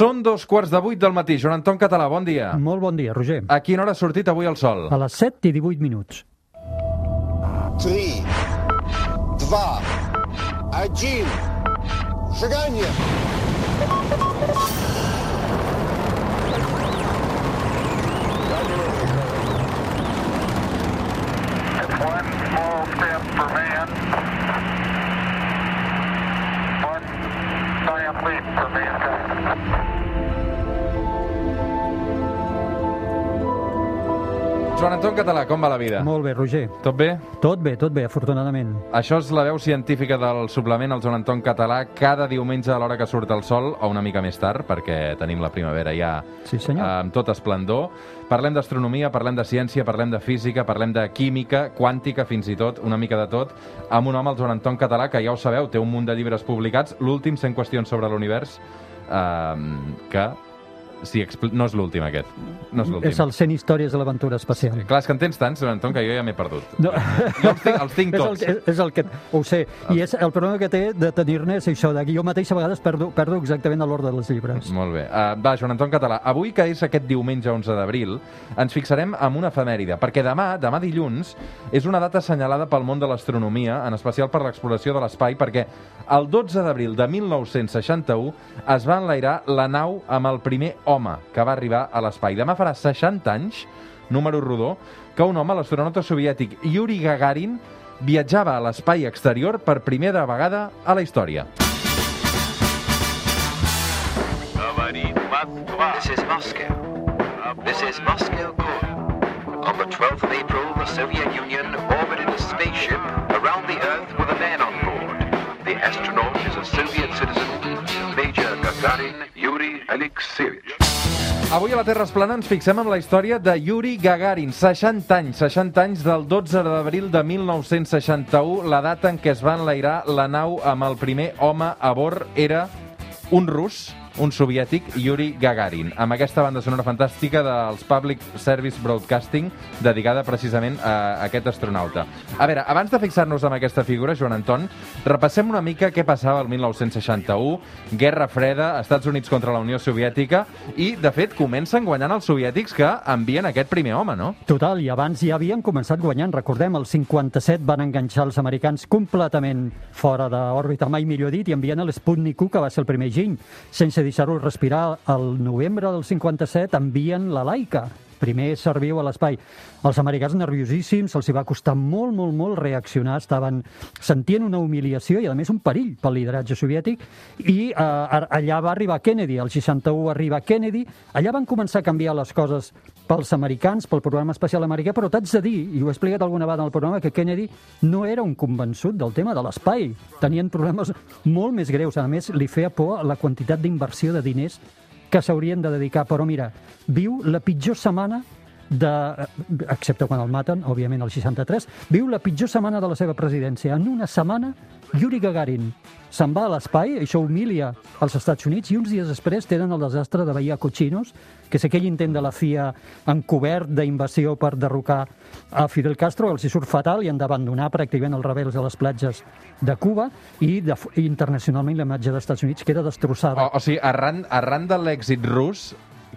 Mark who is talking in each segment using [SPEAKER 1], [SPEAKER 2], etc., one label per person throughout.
[SPEAKER 1] Són dos quarts de vuit del matí. Joan Anton Català, bon dia.
[SPEAKER 2] Molt bon dia, Roger.
[SPEAKER 1] A quina hora ha sortit avui el sol?
[SPEAKER 2] A les 7 i 18 minuts.
[SPEAKER 3] 3, 2, 1, seganya!
[SPEAKER 4] One small step for man, one giant leap for mankind.
[SPEAKER 1] Joan Anton Català, com va la vida?
[SPEAKER 2] Molt bé, Roger.
[SPEAKER 1] Tot bé?
[SPEAKER 2] Tot bé, tot bé, afortunadament.
[SPEAKER 1] Això és la veu científica del suplement al Joan Anton Català cada diumenge a l'hora que surt el sol, o una mica més tard, perquè tenim la primavera ja
[SPEAKER 2] Sí, senyor.
[SPEAKER 1] amb tot esplendor. Parlem d'astronomia, parlem de ciència, parlem de física, parlem de química, quàntica fins i tot, una mica de tot, amb un home, el Joan Anton Català, que ja ho sabeu, té un munt de llibres publicats, l'últim 100 qüestions sobre l'univers, eh, que sí, expl- no és l'últim aquest, no és l'últim.
[SPEAKER 2] És el 100 històries de l'aventura espacial.
[SPEAKER 1] Clar, és que en tens tants, Anton, que jo ja m'he perdut.
[SPEAKER 2] No.
[SPEAKER 1] Jo els tinc, els tinc
[SPEAKER 2] És el,
[SPEAKER 1] tots.
[SPEAKER 2] és el que... Ho sé. I és el problema que té de tenir-ne és això, de que jo mateix a vegades perdo, perdo exactament l'ordre dels llibres.
[SPEAKER 1] Molt bé. Uh, va, Joan Anton Català, avui que és aquest diumenge 11 d'abril, ens fixarem en una efemèride, perquè demà, demà dilluns, és una data assenyalada pel món de l'astronomia, en especial per l'exploració de l'espai, perquè el 12 d'abril de 1961 es va enlairar la nau amb el primer home que va arribar a l'espai. Demà farà 60 anys, número rodó, que un home, l'astronauta soviètic Yuri Gagarin, viatjava a l'espai exterior per primera vegada a la història.
[SPEAKER 5] This is Moscow. This is Moscow Core. On the 12th of April, the Soviet Union orbited a spaceship
[SPEAKER 1] Avui a la Terra es plana ens fixem en la història de Yuri Gagarin, 60 anys, 60 anys del 12 d'abril de 1961, la data en què es va enlairar la nau amb el primer home a bord era un rus, un soviètic, Yuri Gagarin, amb aquesta banda sonora fantàstica dels Public Service Broadcasting, dedicada precisament a aquest astronauta. A veure, abans de fixar-nos en aquesta figura, Joan Anton, repassem una mica què passava el 1961, Guerra Freda, Estats Units contra la Unió Soviètica, i, de fet, comencen guanyant els soviètics que envien aquest primer home, no?
[SPEAKER 2] Total, i abans ja havien començat guanyant. Recordem, el 57 van enganxar els americans completament fora d'òrbita, mai millor dit, i envien l'Sputnik 1, que va ser el primer giny. Sense deixar-ho respirar, al novembre del 57 envien la Laika, primer ser viu a l'espai. Els americans nerviosíssims, els hi va costar molt, molt, molt reaccionar, estaven sentint una humiliació i, a més, un perill pel lideratge soviètic, i eh, allà va arribar Kennedy, el 61 arriba Kennedy, allà van començar a canviar les coses pels americans, pel programa espacial americà, però t'haig de dir, i ho he explicat alguna vegada en el programa, que Kennedy no era un convençut del tema de l'espai. Tenien problemes molt més greus. A més, li feia por la quantitat d'inversió de diners que s'haurien de dedicar. Però mira, viu la pitjor setmana de, excepte quan el maten, òbviament el 63, viu la pitjor setmana de la seva presidència. En una setmana, Yuri Gagarin se'n va a l'espai, això humilia als Estats Units, i uns dies després tenen el desastre de Bahia Cochinos, que és aquell intent de la CIA encobert d'invasió per derrocar a Fidel Castro, els hi surt fatal i han d'abandonar pràcticament els rebels a les platges de Cuba i de, internacionalment la imatge dels Estats Units queda destrossada.
[SPEAKER 1] O, o sigui, arran, arran de l'èxit rus,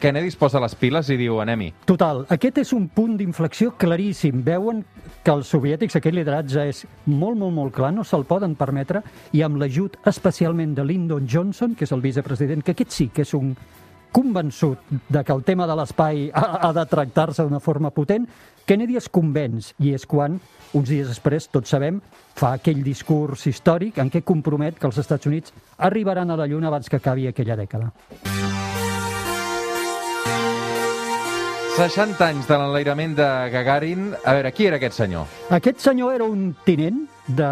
[SPEAKER 1] Kennedy es posa les piles i diu anem-hi.
[SPEAKER 2] Total, aquest és un punt d'inflexió claríssim. Veuen que els soviètics, aquest lideratge és molt, molt, molt clar, no se'l poden permetre, i amb l'ajut especialment de Lyndon Johnson, que és el vicepresident, que aquest sí que és un convençut de que el tema de l'espai ha, ha de tractar-se d'una forma potent, Kennedy es convenç, i és quan, uns dies després, tots sabem, fa aquell discurs històric en què compromet que els Estats Units arribaran a la Lluna abans que acabi aquella dècada.
[SPEAKER 1] 60 anys de l'enlairament de Gagarin. A veure, qui era aquest senyor?
[SPEAKER 2] Aquest senyor era un tinent de,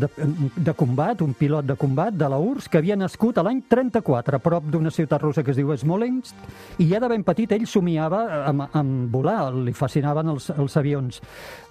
[SPEAKER 2] de, de combat, un pilot de combat de la URSS que havia nascut a l'any 34 a prop d'una ciutat russa que es diu Smolensk i ja de ben petit ell somiava amb, amb volar, li fascinaven els, els avions.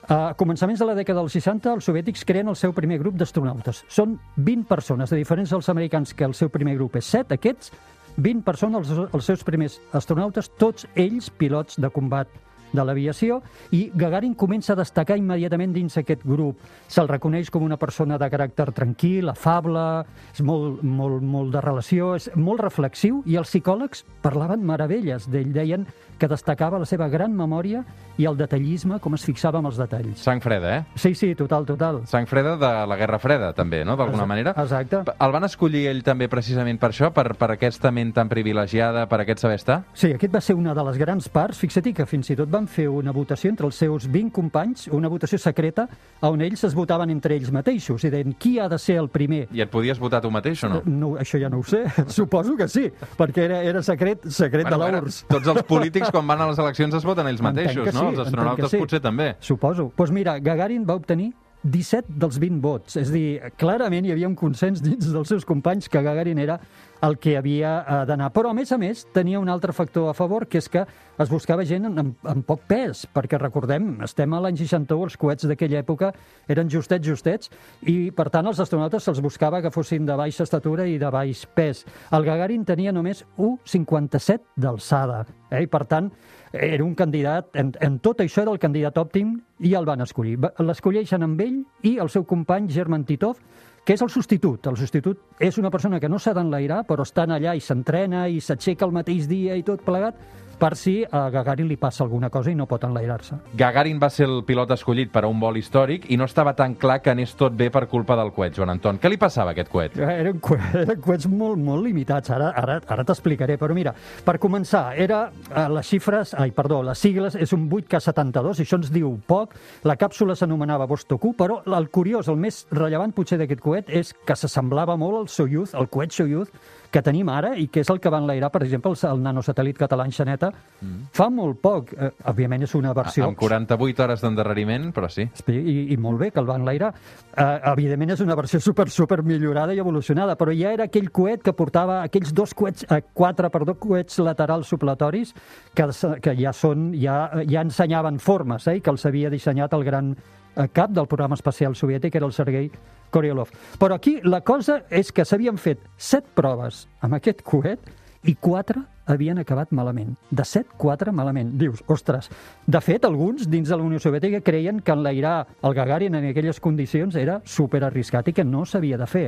[SPEAKER 2] A començaments de la dècada dels 60, els soviètics creen el seu primer grup d'astronautes. Són 20 persones, a diferència dels americans, que el seu primer grup és 7, aquests 20 persones, els, seus primers astronautes, tots ells pilots de combat de l'aviació i Gagarin comença a destacar immediatament dins aquest grup. Se'l reconeix com una persona de caràcter tranquil, afable, és molt, molt, molt de relació, és molt reflexiu i els psicòlegs parlaven meravelles d'ell, deien que destacava la seva gran memòria i el detallisme, com es fixava en els detalls.
[SPEAKER 1] Sang freda, eh?
[SPEAKER 2] Sí, sí, total, total.
[SPEAKER 1] Sang freda de la Guerra Freda, també, no?, d'alguna manera.
[SPEAKER 2] exacte.
[SPEAKER 1] El van escollir ell també precisament per això, per, per aquesta ment tan privilegiada, per aquest saber estar?
[SPEAKER 2] Sí, aquest va ser una de les grans parts. Fixa't que fins i tot van fer una votació entre els seus 20 companys, una votació secreta, on ells es votaven entre ells mateixos i deien qui ha de ser el primer.
[SPEAKER 1] I et podies votar tu mateix o no?
[SPEAKER 2] No, això ja no ho sé. Suposo que sí, perquè era, era secret, secret de la
[SPEAKER 1] bueno,
[SPEAKER 2] URSS.
[SPEAKER 1] tots els polítics, quan van a les eleccions, es voten ells mateixos,
[SPEAKER 2] que
[SPEAKER 1] no?
[SPEAKER 2] sí,
[SPEAKER 1] Els astronautes
[SPEAKER 2] sí.
[SPEAKER 1] potser també.
[SPEAKER 2] Suposo. Doncs pues mira, Gagarin va obtenir 17 dels 20 vots. És a dir, clarament hi havia un consens dins dels seus companys que Gagarin era el que havia eh, d'anar. Però, a més a més, tenia un altre factor a favor, que és que es buscava gent amb, amb poc pes, perquè recordem, estem a l'any 61, els coets d'aquella època eren justets, justets, i per tant els astronautes se'ls buscava que fossin de baixa estatura i de baix pes. El Gagarin tenia només 1,57 d'alçada, eh? i per tant era un candidat, en, en tot això era el candidat òptim i el van escollir. L'escolleixen amb ell i el seu company German Titov, que és el substitut. El substitut és una persona que no s'ha d'enlairar, però estan allà i s'entrena i s'aixeca el mateix dia i tot plegat, per si a Gagarin li passa alguna cosa i no pot enlairar-se.
[SPEAKER 1] Gagarin va ser el pilot escollit per a un vol històric i no estava tan clar que anés tot bé per culpa del coet, Joan Anton. Què li passava a aquest coet?
[SPEAKER 2] Eren, cue- eren coets molt, molt limitats, ara, ara, ara t'explicaré, però mira, per començar, era eh, les xifres, ai, perdó, les sigles és un 8K72, i això ens diu poc, la càpsula s'anomenava Vostok 1, però el curiós, el més rellevant potser d'aquest coet és que s'assemblava molt al Soyuz, el coet Soyuz, que tenim ara i que és el que va enlairar, per exemple, el, el nanosatèl·lit català Enxaneta mm. fa molt poc. Eh, òbviament és una versió...
[SPEAKER 1] Amb 48 hores d'endarreriment, però sí.
[SPEAKER 2] I, I molt bé que el van enlairar. Uh, evidentment és una versió super, super millorada i evolucionada, però ja era aquell coet que portava aquells dos coets, uh, quatre, perdó, coets laterals supletoris que, que ja són, ja, ja ensenyaven formes, eh, i que els havia dissenyat el gran eh, cap del programa espacial soviètic, era el Sergei Korolev. Però aquí la cosa és que s'havien fet set proves amb aquest coet i quatre havien acabat malament. De set, quatre malament. Dius, ostres, de fet, alguns dins de la Unió Soviètica creien que enlairar el Gagarin en aquelles condicions era superarriscat i que no s'havia de fer.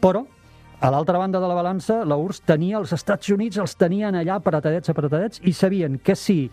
[SPEAKER 2] Però a l'altra banda de la balança, la URSS tenia els Estats Units, els tenien allà apretadets, apretadets, i sabien que si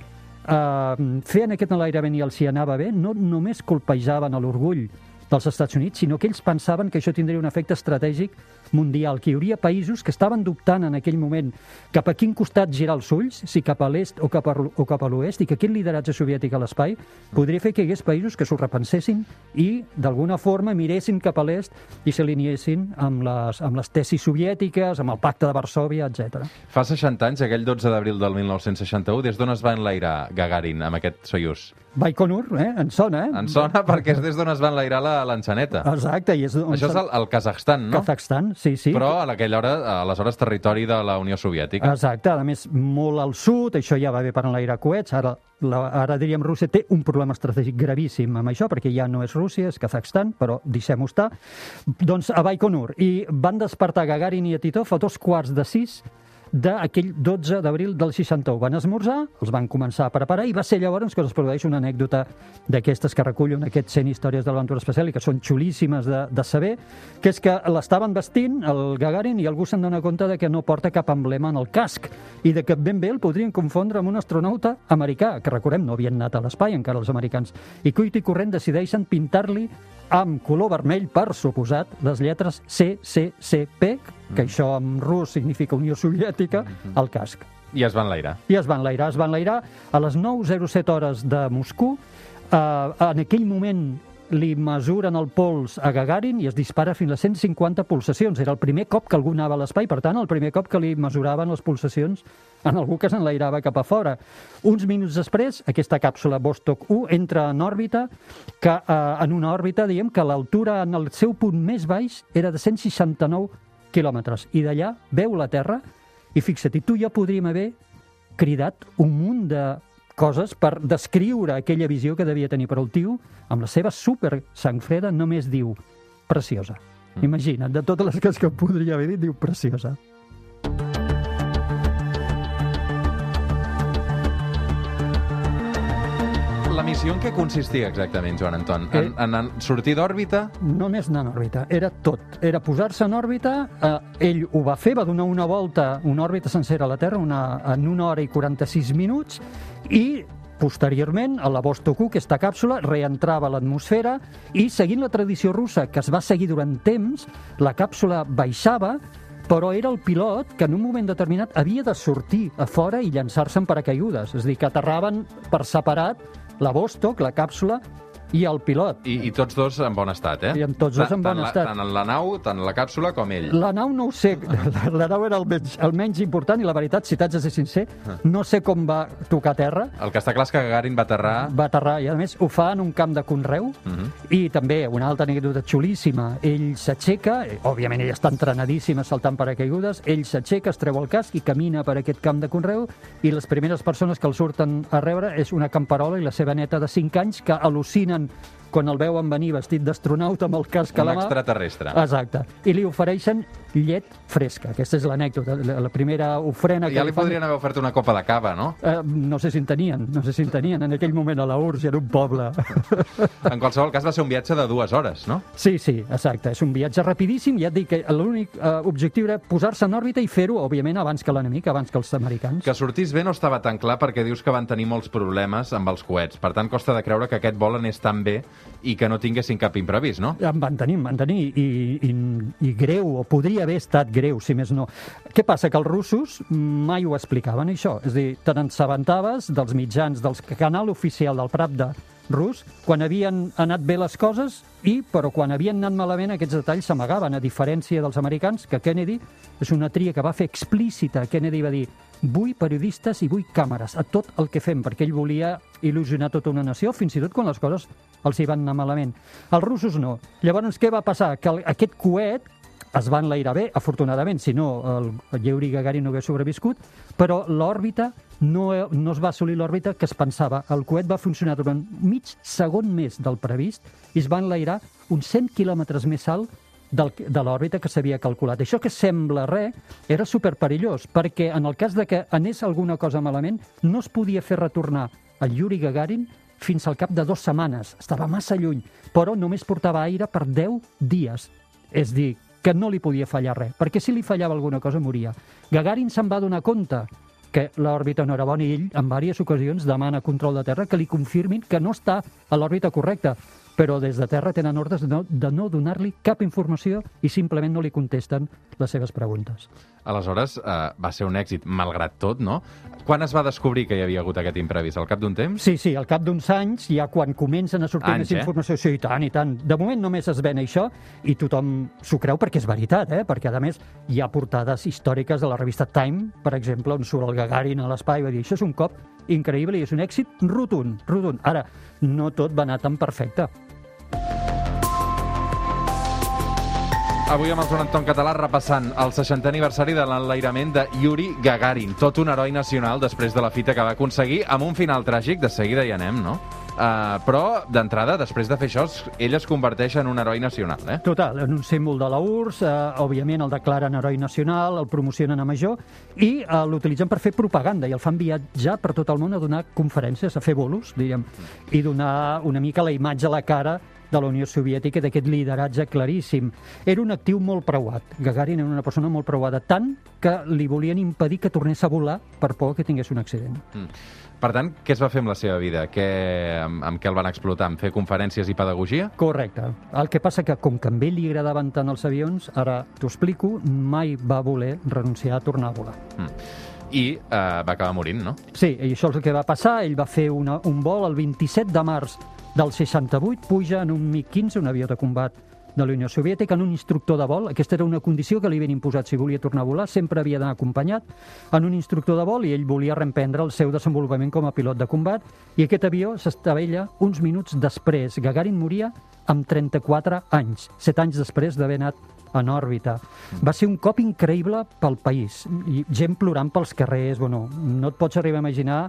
[SPEAKER 2] eh, feien aquest enlairament i els hi anava bé, no només colpejaven l'orgull dels Estats Units, sinó que ells pensaven que això tindria un efecte estratègic mundial, que hi hauria països que estaven dubtant en aquell moment cap a quin costat girar els ulls, si cap a l'est o cap a, o cap a l'oest, i que aquest lideratge soviètic a l'espai podria fer que hi hagués països que s'ho repensessin i, d'alguna forma, miressin cap a l'est i s'alineessin amb les, amb les tesis soviètiques, amb el pacte de Varsovia, etc.
[SPEAKER 1] Fa 60 anys, aquell 12 d'abril del 1961, des d'on es va enlairar Gagarin amb aquest Soyuz?
[SPEAKER 2] Baikonur, eh? En sona, eh?
[SPEAKER 1] En sona perquè és des d'on es va enlairar la l'enxaneta.
[SPEAKER 2] Exacte. I és on
[SPEAKER 1] Això és el, el Kazakhstan, no?
[SPEAKER 2] Kazakhstan, sí, sí.
[SPEAKER 1] Però a aquella hora, aleshores, territori de la Unió Soviètica.
[SPEAKER 2] Exacte, a més, molt al sud, això ja va bé per enlairar coets, ara, la, ara diríem Rússia té un problema estratègic gravíssim amb això, perquè ja no és Rússia, és Kazakhstan, però deixem-ho estar. Doncs a Baikonur, i van despertar Gagarin i a Titov a dos quarts de sis d'aquell 12 d'abril del 61. Van esmorzar, els van començar a preparar i va ser llavors que es produeix una anècdota d'aquestes que recullen aquests 100 històries de l'aventura espacial i que són xulíssimes de, de saber, que és que l'estaven vestint, el Gagarin, i algú se'n dona compte de que no porta cap emblema en el casc i de que ben bé el podrien confondre amb un astronauta americà, que recordem no havien anat a l'espai encara els americans, i cuit i corrent decideixen pintar-li amb color vermell, per suposat, les lletres CCCP, que això en rus significa Unió Soviètica, al casc.
[SPEAKER 1] I es va enlairar.
[SPEAKER 2] I es van enlairar. Es van enlairar a les 9.07 hores de Moscou. Uh, en aquell moment li mesuren el pols a Gagarin i es dispara fins a 150 pulsacions. Era el primer cop que algú anava a l'espai, per tant, el primer cop que li mesuraven les pulsacions en algú que s'enlairava cap a fora. Uns minuts després, aquesta càpsula Vostok 1 entra en òrbita, que eh, en una òrbita, diem que l'altura en el seu punt més baix era de 169 quilòmetres. I d'allà veu la Terra i fixa't, i tu ja podríem haver cridat un munt de coses per descriure aquella visió que devia tenir, però el tio, amb la seva super sang freda, només diu preciosa. Imagina't, de totes les coses que podria haver dit, diu preciosa.
[SPEAKER 1] La missió en què consistia exactament, Joan Anton? En,
[SPEAKER 2] Eh.
[SPEAKER 1] en, en sortir d'òrbita?
[SPEAKER 2] Només anar en òrbita, era tot. Era posar-se en òrbita, eh, ell ho va fer, va donar una volta, una òrbita sencera a la Terra una, en una hora i 46 minuts, i posteriorment, a la Vostok 1, aquesta càpsula, reentrava a l'atmosfera i, seguint la tradició russa, que es va seguir durant temps, la càpsula baixava, però era el pilot que en un moment determinat havia de sortir a fora i llançar-se en paracaigudes. És a dir, que aterraven per separat la Vostok, la càpsula, i el pilot.
[SPEAKER 1] I, I tots dos en bon estat, eh?
[SPEAKER 2] I amb tots dos en bon
[SPEAKER 1] la-
[SPEAKER 2] estat.
[SPEAKER 1] Tant la nau, tant la càpsula com ell.
[SPEAKER 2] La nau no ho sé, la, la nau era el menys, el menys important i la veritat, si t'haig de ser sincer, no sé com va tocar terra,
[SPEAKER 1] El que està clar és que Gagarin va aterrar...
[SPEAKER 2] va aterrar i a més ho fa en un camp de conreu
[SPEAKER 1] Mhm.
[SPEAKER 2] i també una altra anècdota xulíssima, ell s'aixeca, eh, òbviament ell està entrenadíssima saltant paracaigudes, ell s'aixeca, es treu el casc i camina per aquest camp de conreu i les primeres persones que el surten a rebre és una camperola i la seva neta de 5 anys que al·lucinen time quan el veuen venir vestit d'astronauta amb el casc a
[SPEAKER 1] Un
[SPEAKER 2] la mà.
[SPEAKER 1] extraterrestre.
[SPEAKER 2] Exacte. I li ofereixen llet fresca. Aquesta és l'anècdota, la, primera ofrena que
[SPEAKER 1] Ja li
[SPEAKER 2] fan.
[SPEAKER 1] podrien haver ofert una copa de cava, no?
[SPEAKER 2] Eh, no sé si en tenien, no sé si en tenien. En aquell moment a la URSS era un poble.
[SPEAKER 1] En qualsevol cas va ser un viatge de dues hores, no?
[SPEAKER 2] sí, sí, exacte. És un viatge rapidíssim. Ja et dic que l'únic eh, objectiu era posar-se en òrbita i fer-ho, òbviament, abans que l'enemic, abans que els americans.
[SPEAKER 1] Que sortís bé no estava tan clar perquè dius que van tenir molts problemes amb els coets. Per tant, costa de creure que aquest vol anés tan bé i que no tinguessin cap imprevist, no?
[SPEAKER 2] En van tenir, en van tenir, i, i, i greu, o podria haver estat greu, si més no. Què passa? Que els russos mai ho explicaven, això. És a dir, te n'assabentaves dels mitjans, del canal oficial del Pravda rus, quan havien anat bé les coses, i però quan havien anat malament aquests detalls s'amagaven, a diferència dels americans, que Kennedy és una tria que va fer explícita. Kennedy va dir vull periodistes i vull càmeres a tot el que fem, perquè ell volia il·lusionar tota una nació, fins i tot quan les coses els hi van anar malament. Els russos no. Llavors, què va passar? Que aquest coet es va enlairar bé, afortunadament, si no el, Yuri Gagarin no hagués sobreviscut, però l'òrbita no, no es va assolir l'òrbita que es pensava. El coet va funcionar durant mig segon més del previst i es va enlairar uns 100 quilòmetres més alt del, de l'òrbita que s'havia calculat. Això que sembla res era superperillós, perquè en el cas de que anés alguna cosa malament, no es podia fer retornar el Yuri Gagarin fins al cap de dues setmanes. Estava massa lluny, però només portava aire per 10 dies. És dir, que no li podia fallar res, perquè si li fallava alguna cosa moria. Gagarin se'n va donar compte que l'òrbita no era bona i ell en diverses ocasions demana control de terra que li confirmin que no està a l'òrbita correcta però des de terra tenen ordres de no, de no donar-li cap informació i simplement no li contesten les seves preguntes.
[SPEAKER 1] Aleshores, eh, va ser un èxit, malgrat tot, no? Quan es va descobrir que hi havia hagut aquest imprevist? Al cap d'un temps?
[SPEAKER 2] Sí, sí, al cap d'uns anys, ja quan comencen a sortir
[SPEAKER 1] Anys,
[SPEAKER 2] més
[SPEAKER 1] eh?
[SPEAKER 2] informació, sí, i tant, i tant. De moment només es ven això i tothom s'ho creu perquè és veritat, eh? perquè a més hi ha portades històriques de la revista Time, per exemple, on surt el Gagarin a l'espai i va dir això és un cop increïble i és un èxit rotund, rotund. Ara, no tot va anar tan perfecte.
[SPEAKER 1] Avui amb el Joan Anton Català repassant el 60è aniversari de l'enlairament de Yuri Gagarin, tot un heroi nacional després de la fita que va aconseguir amb un final tràgic, de seguida hi anem, no? Uh, però, d'entrada, després de fer això, ell es converteix en un heroi nacional, eh?
[SPEAKER 2] Total, en un símbol de la URSS, eh, òbviament el declaren heroi nacional, el promocionen a major i eh, l'utilitzen per fer propaganda i el fan viatjar per tot el món a donar conferències, a fer bolos, diríem, i donar una mica la imatge a la cara de la Unió Soviètica d'aquest lideratge claríssim. Era un actiu molt preuat. Gagarin era una persona molt preuada, tant que li volien impedir que tornés a volar per por que tingués un accident.
[SPEAKER 1] Mm. Per tant, què es va fer amb la seva vida? Què, amb, amb què el van explotar? Amb fer conferències i pedagogia?
[SPEAKER 2] Correcte. El que passa que, com que a ell li agradaven tant els avions, ara t'ho explico, mai va voler renunciar a tornar a volar.
[SPEAKER 1] I eh, va acabar morint, no?
[SPEAKER 2] Sí, i això és el que va passar. Ell va fer una, un vol el 27 de març del 68, puja en un MiG-15, un avió de combat de la Unió Soviètica, en un instructor de vol. Aquesta era una condició que li havien imposat si volia tornar a volar, sempre havia d'anar acompanyat en un instructor de vol i ell volia reemprendre el seu desenvolupament com a pilot de combat i aquest avió s'estavella uns minuts després. Gagarin moria amb 34 anys, 7 anys després d'haver anat en òrbita. Va ser un cop increïble pel país. I gent plorant pels carrers. Bueno, no et pots arribar a imaginar,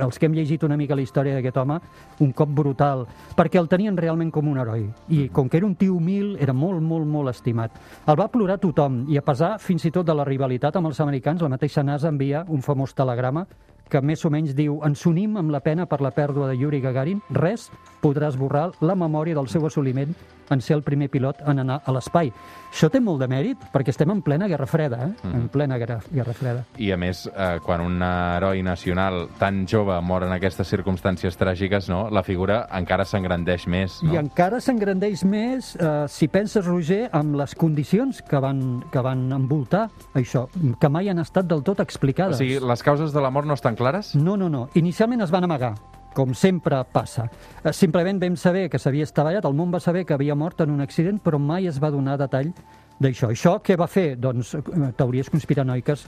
[SPEAKER 2] els que hem llegit una mica la història d'aquest home, un cop brutal, perquè el tenien realment com un heroi. I com que era un tio humil, era molt, molt, molt estimat. El va plorar tothom, i a pesar fins i tot de la rivalitat amb els americans, la mateixa NASA envia un famós telegrama que més o menys diu ens unim amb la pena per la pèrdua de Yuri Gagarin, res podrà esborrar la memòria del seu assoliment en ser el primer pilot en anar a l'espai. Això té molt de mèrit perquè estem en plena Guerra Freda, eh?
[SPEAKER 1] Mhm.
[SPEAKER 2] en plena Guerra, Guerra Freda.
[SPEAKER 1] I a més, eh, quan un heroi nacional tan jove mor en aquestes circumstàncies tràgiques, no, la figura encara s'engrandeix més. No?
[SPEAKER 2] I encara s'engrandeix més, eh, si penses, Roger, amb les condicions que van, que van envoltar això, que mai han estat del tot
[SPEAKER 1] O
[SPEAKER 2] explicades.
[SPEAKER 1] sigui, les causes de la mort no estan clares?
[SPEAKER 2] No, no, no. Inicialment es van amagar, com sempre passa. Eh, Simplement vam saber que s'havia estavellat, el món va saber que havia mort en un accident, però mai es va donar detall d'això. Això què va fer? Doncs eh, teories conspiranoiques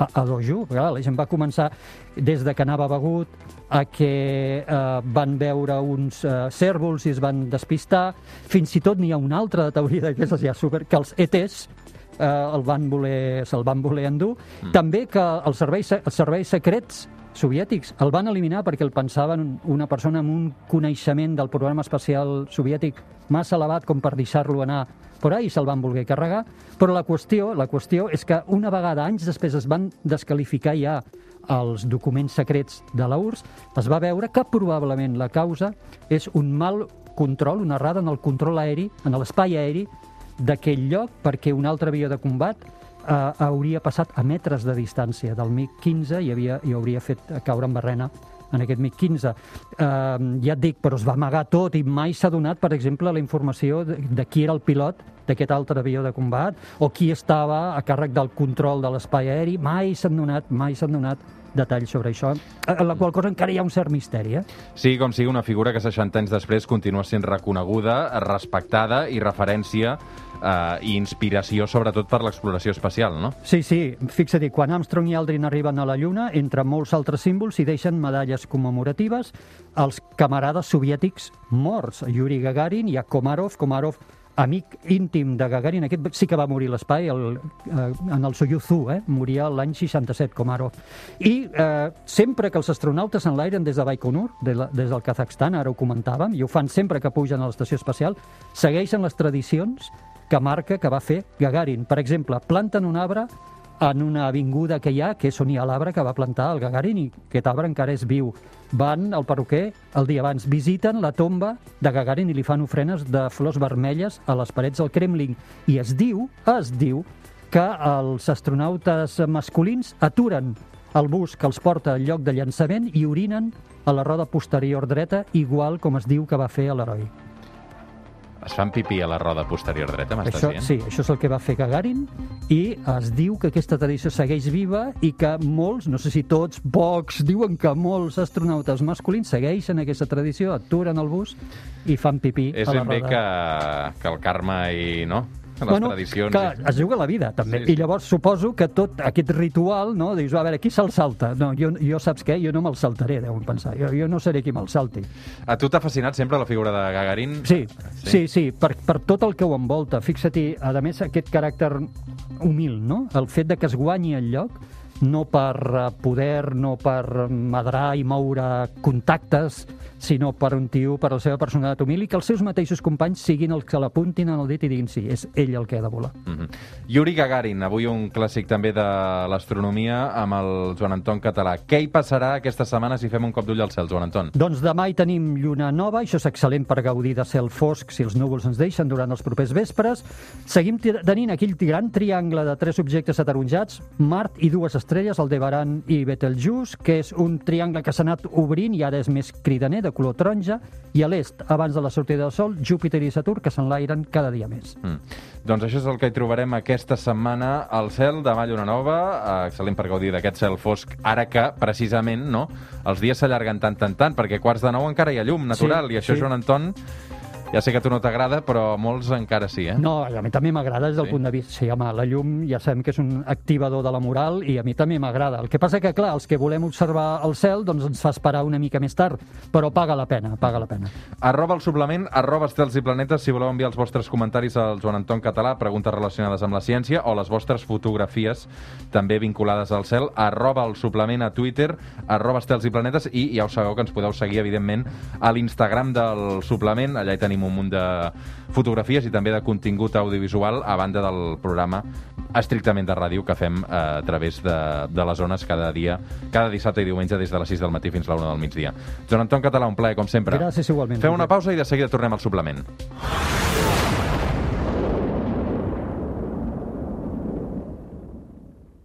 [SPEAKER 2] a, a dojo. Clar, la gent va començar des de que anava begut a que eh, van veure uns eh, cèrvols i es van despistar. Fins i tot n'hi ha una altra teoria d'aquestes ja super, que els ETs eh, el van voler, se'l van voler endur. Mm. També que els serveis, se- els serveis secrets soviètics el van eliminar perquè el pensaven una persona amb un coneixement del programa espacial soviètic massa elevat com per deixar-lo anar per ahí se'l van voler carregar, però la qüestió, la qüestió és que una vegada, anys després, es van descalificar ja els documents secrets de la URSS, es va veure que probablement la causa és un mal control, una errada en el control aeri, en l'espai aeri d'aquell lloc, perquè un altre avió de combat eh, hauria passat a metres de distància del MiG-15 i, havia, i hauria fet caure en barrena en aquest MiG-15. Eh, ja et dic, però es va amagar tot i mai s'ha donat, per exemple, la informació de, de qui era el pilot d'aquest altre avió de combat o qui estava a càrrec del control de l'espai aeri. Mai s'han donat, mai s'han donat detalls sobre això, en la qual cosa encara hi ha un cert misteri. Eh?
[SPEAKER 1] Sí, com sigui una figura que 60 anys després continua sent reconeguda, respectada i referència eh, i inspiració sobretot per l'exploració espacial, no?
[SPEAKER 2] Sí, sí, fixa-t'hi, quan Armstrong i Aldrin arriben a la Lluna, entre molts altres símbols, hi deixen medalles commemoratives als camarades soviètics morts, Yuri Gagarin i a Komarov, Komarov amic íntim de Gagarin, aquest sí que va morir l'espai eh, en el Soyuz 1, eh? moria l'any 67, Komarov. I eh, sempre que els astronautes enlairen des de Baikonur, de la, des del Kazakhstan, ara ho comentàvem, i ho fan sempre que pugen a l'estació espacial, segueixen les tradicions que marca que va fer Gagarin. Per exemple, planten un arbre en una avinguda que hi ha, que és on hi ha l'arbre que va plantar el Gagarin i aquest arbre encara és viu. Van al perruquer el dia abans, visiten la tomba de Gagarin i li fan ofrenes de flors vermelles a les parets del Kremlin. I es diu, es diu, que els astronautes masculins aturen el bus que els porta al lloc de llançament i orinen a la roda posterior dreta, igual com es diu que va fer l'heroi.
[SPEAKER 1] Es fan pipí a la roda posterior dreta, m'estàs
[SPEAKER 2] Això,
[SPEAKER 1] dient?
[SPEAKER 2] sí, això és el que va fer Gagarin i es diu que aquesta tradició segueix viva i que molts, no sé si tots, pocs, diuen que molts astronautes masculins segueixen aquesta tradició, aturen el bus i fan pipí
[SPEAKER 1] És
[SPEAKER 2] a la
[SPEAKER 1] ben bé
[SPEAKER 2] roda.
[SPEAKER 1] que, que el karma i, no? Les tradicions...
[SPEAKER 2] Que es juga la vida, també.
[SPEAKER 1] Sí,
[SPEAKER 2] Sí,
[SPEAKER 1] sí.
[SPEAKER 2] I llavors suposo que tot aquest ritual, no? Dius, a veure, qui se'l salta? No, jo, jo saps què? Jo no me'l saltaré, deuen pensar. Jo, jo no seré qui me'l salti.
[SPEAKER 1] A tu t'ha fascinat sempre la figura de Gagarin?
[SPEAKER 2] Sí, sí, sí, per, per tot el que ho envolta. Fixa't-hi, a més, aquest caràcter humil, no? El fet de que es guanyi el lloc, no per eh, poder, no per madrar i moure contactes, sinó per un tio, per la seva personalitat humil, i que els seus mateixos companys siguin els que l'apuntin en el dit i diguin sí, és ell el que ha de volar.
[SPEAKER 1] Mm -hmm. Yuri Gagarin, avui un clàssic també de l'astronomia amb el Joan Anton Català. Què hi passarà aquesta setmana si fem un cop d'ull al cel, Joan Anton?
[SPEAKER 2] Doncs demà hi tenim lluna nova, això és excel·lent per gaudir de cel fosc si els núvols ens deixen durant els propers vespres. Seguim tenint aquell gran triangle de tres objectes ataronjats, Mart i dues estrelles, el Debaran i Betelgeuse, que és un triangle que s'ha anat obrint i ara és més cridaner, de color taronja, i a l'est, abans de la sortida del Sol, Júpiter i Saturn, que s'enlairen cada dia més.
[SPEAKER 1] Mm. Doncs això és el que hi trobarem aquesta setmana al cel, demà lluna nova, eh, excel·lent per gaudir d'aquest cel fosc, ara que, precisament, no, els dies s'allarguen tant, tant, tant, perquè quarts de nou encara hi ha llum natural,
[SPEAKER 2] Sí,
[SPEAKER 1] i això,
[SPEAKER 2] sí.
[SPEAKER 1] Joan Anton, ja sé que a tu no t'agrada, però molts encara sí, eh?
[SPEAKER 2] No, a mi també m'agrada des del
[SPEAKER 1] Sí?
[SPEAKER 2] punt de vista... Sí, home, la llum ja sabem que és un activador de la moral i a mi també m'agrada. El que passa que, clar, els que volem observar el cel doncs ens fa esperar una mica més tard, però paga la pena, paga la pena.
[SPEAKER 1] Arroba el suplement, arroba estels i planetes, si voleu enviar els vostres comentaris al Joan Anton Català, preguntes relacionades amb la ciència o les vostres fotografies també vinculades al cel, arroba el suplement a Twitter, arroba estels i planetes i ja ho sabeu que ens podeu seguir, evidentment, a l'Instagram del suplement, allà hi tenim tenim un munt de fotografies i també de contingut audiovisual a banda del programa estrictament de ràdio que fem eh, a través de, de les zones cada dia, cada dissabte i diumenge des de les 6 del matí fins a la 1 del migdia. Joan Anton Català, un plaer, com sempre.
[SPEAKER 2] Gràcies igualment.
[SPEAKER 1] Fem una pausa i de seguida tornem al suplement.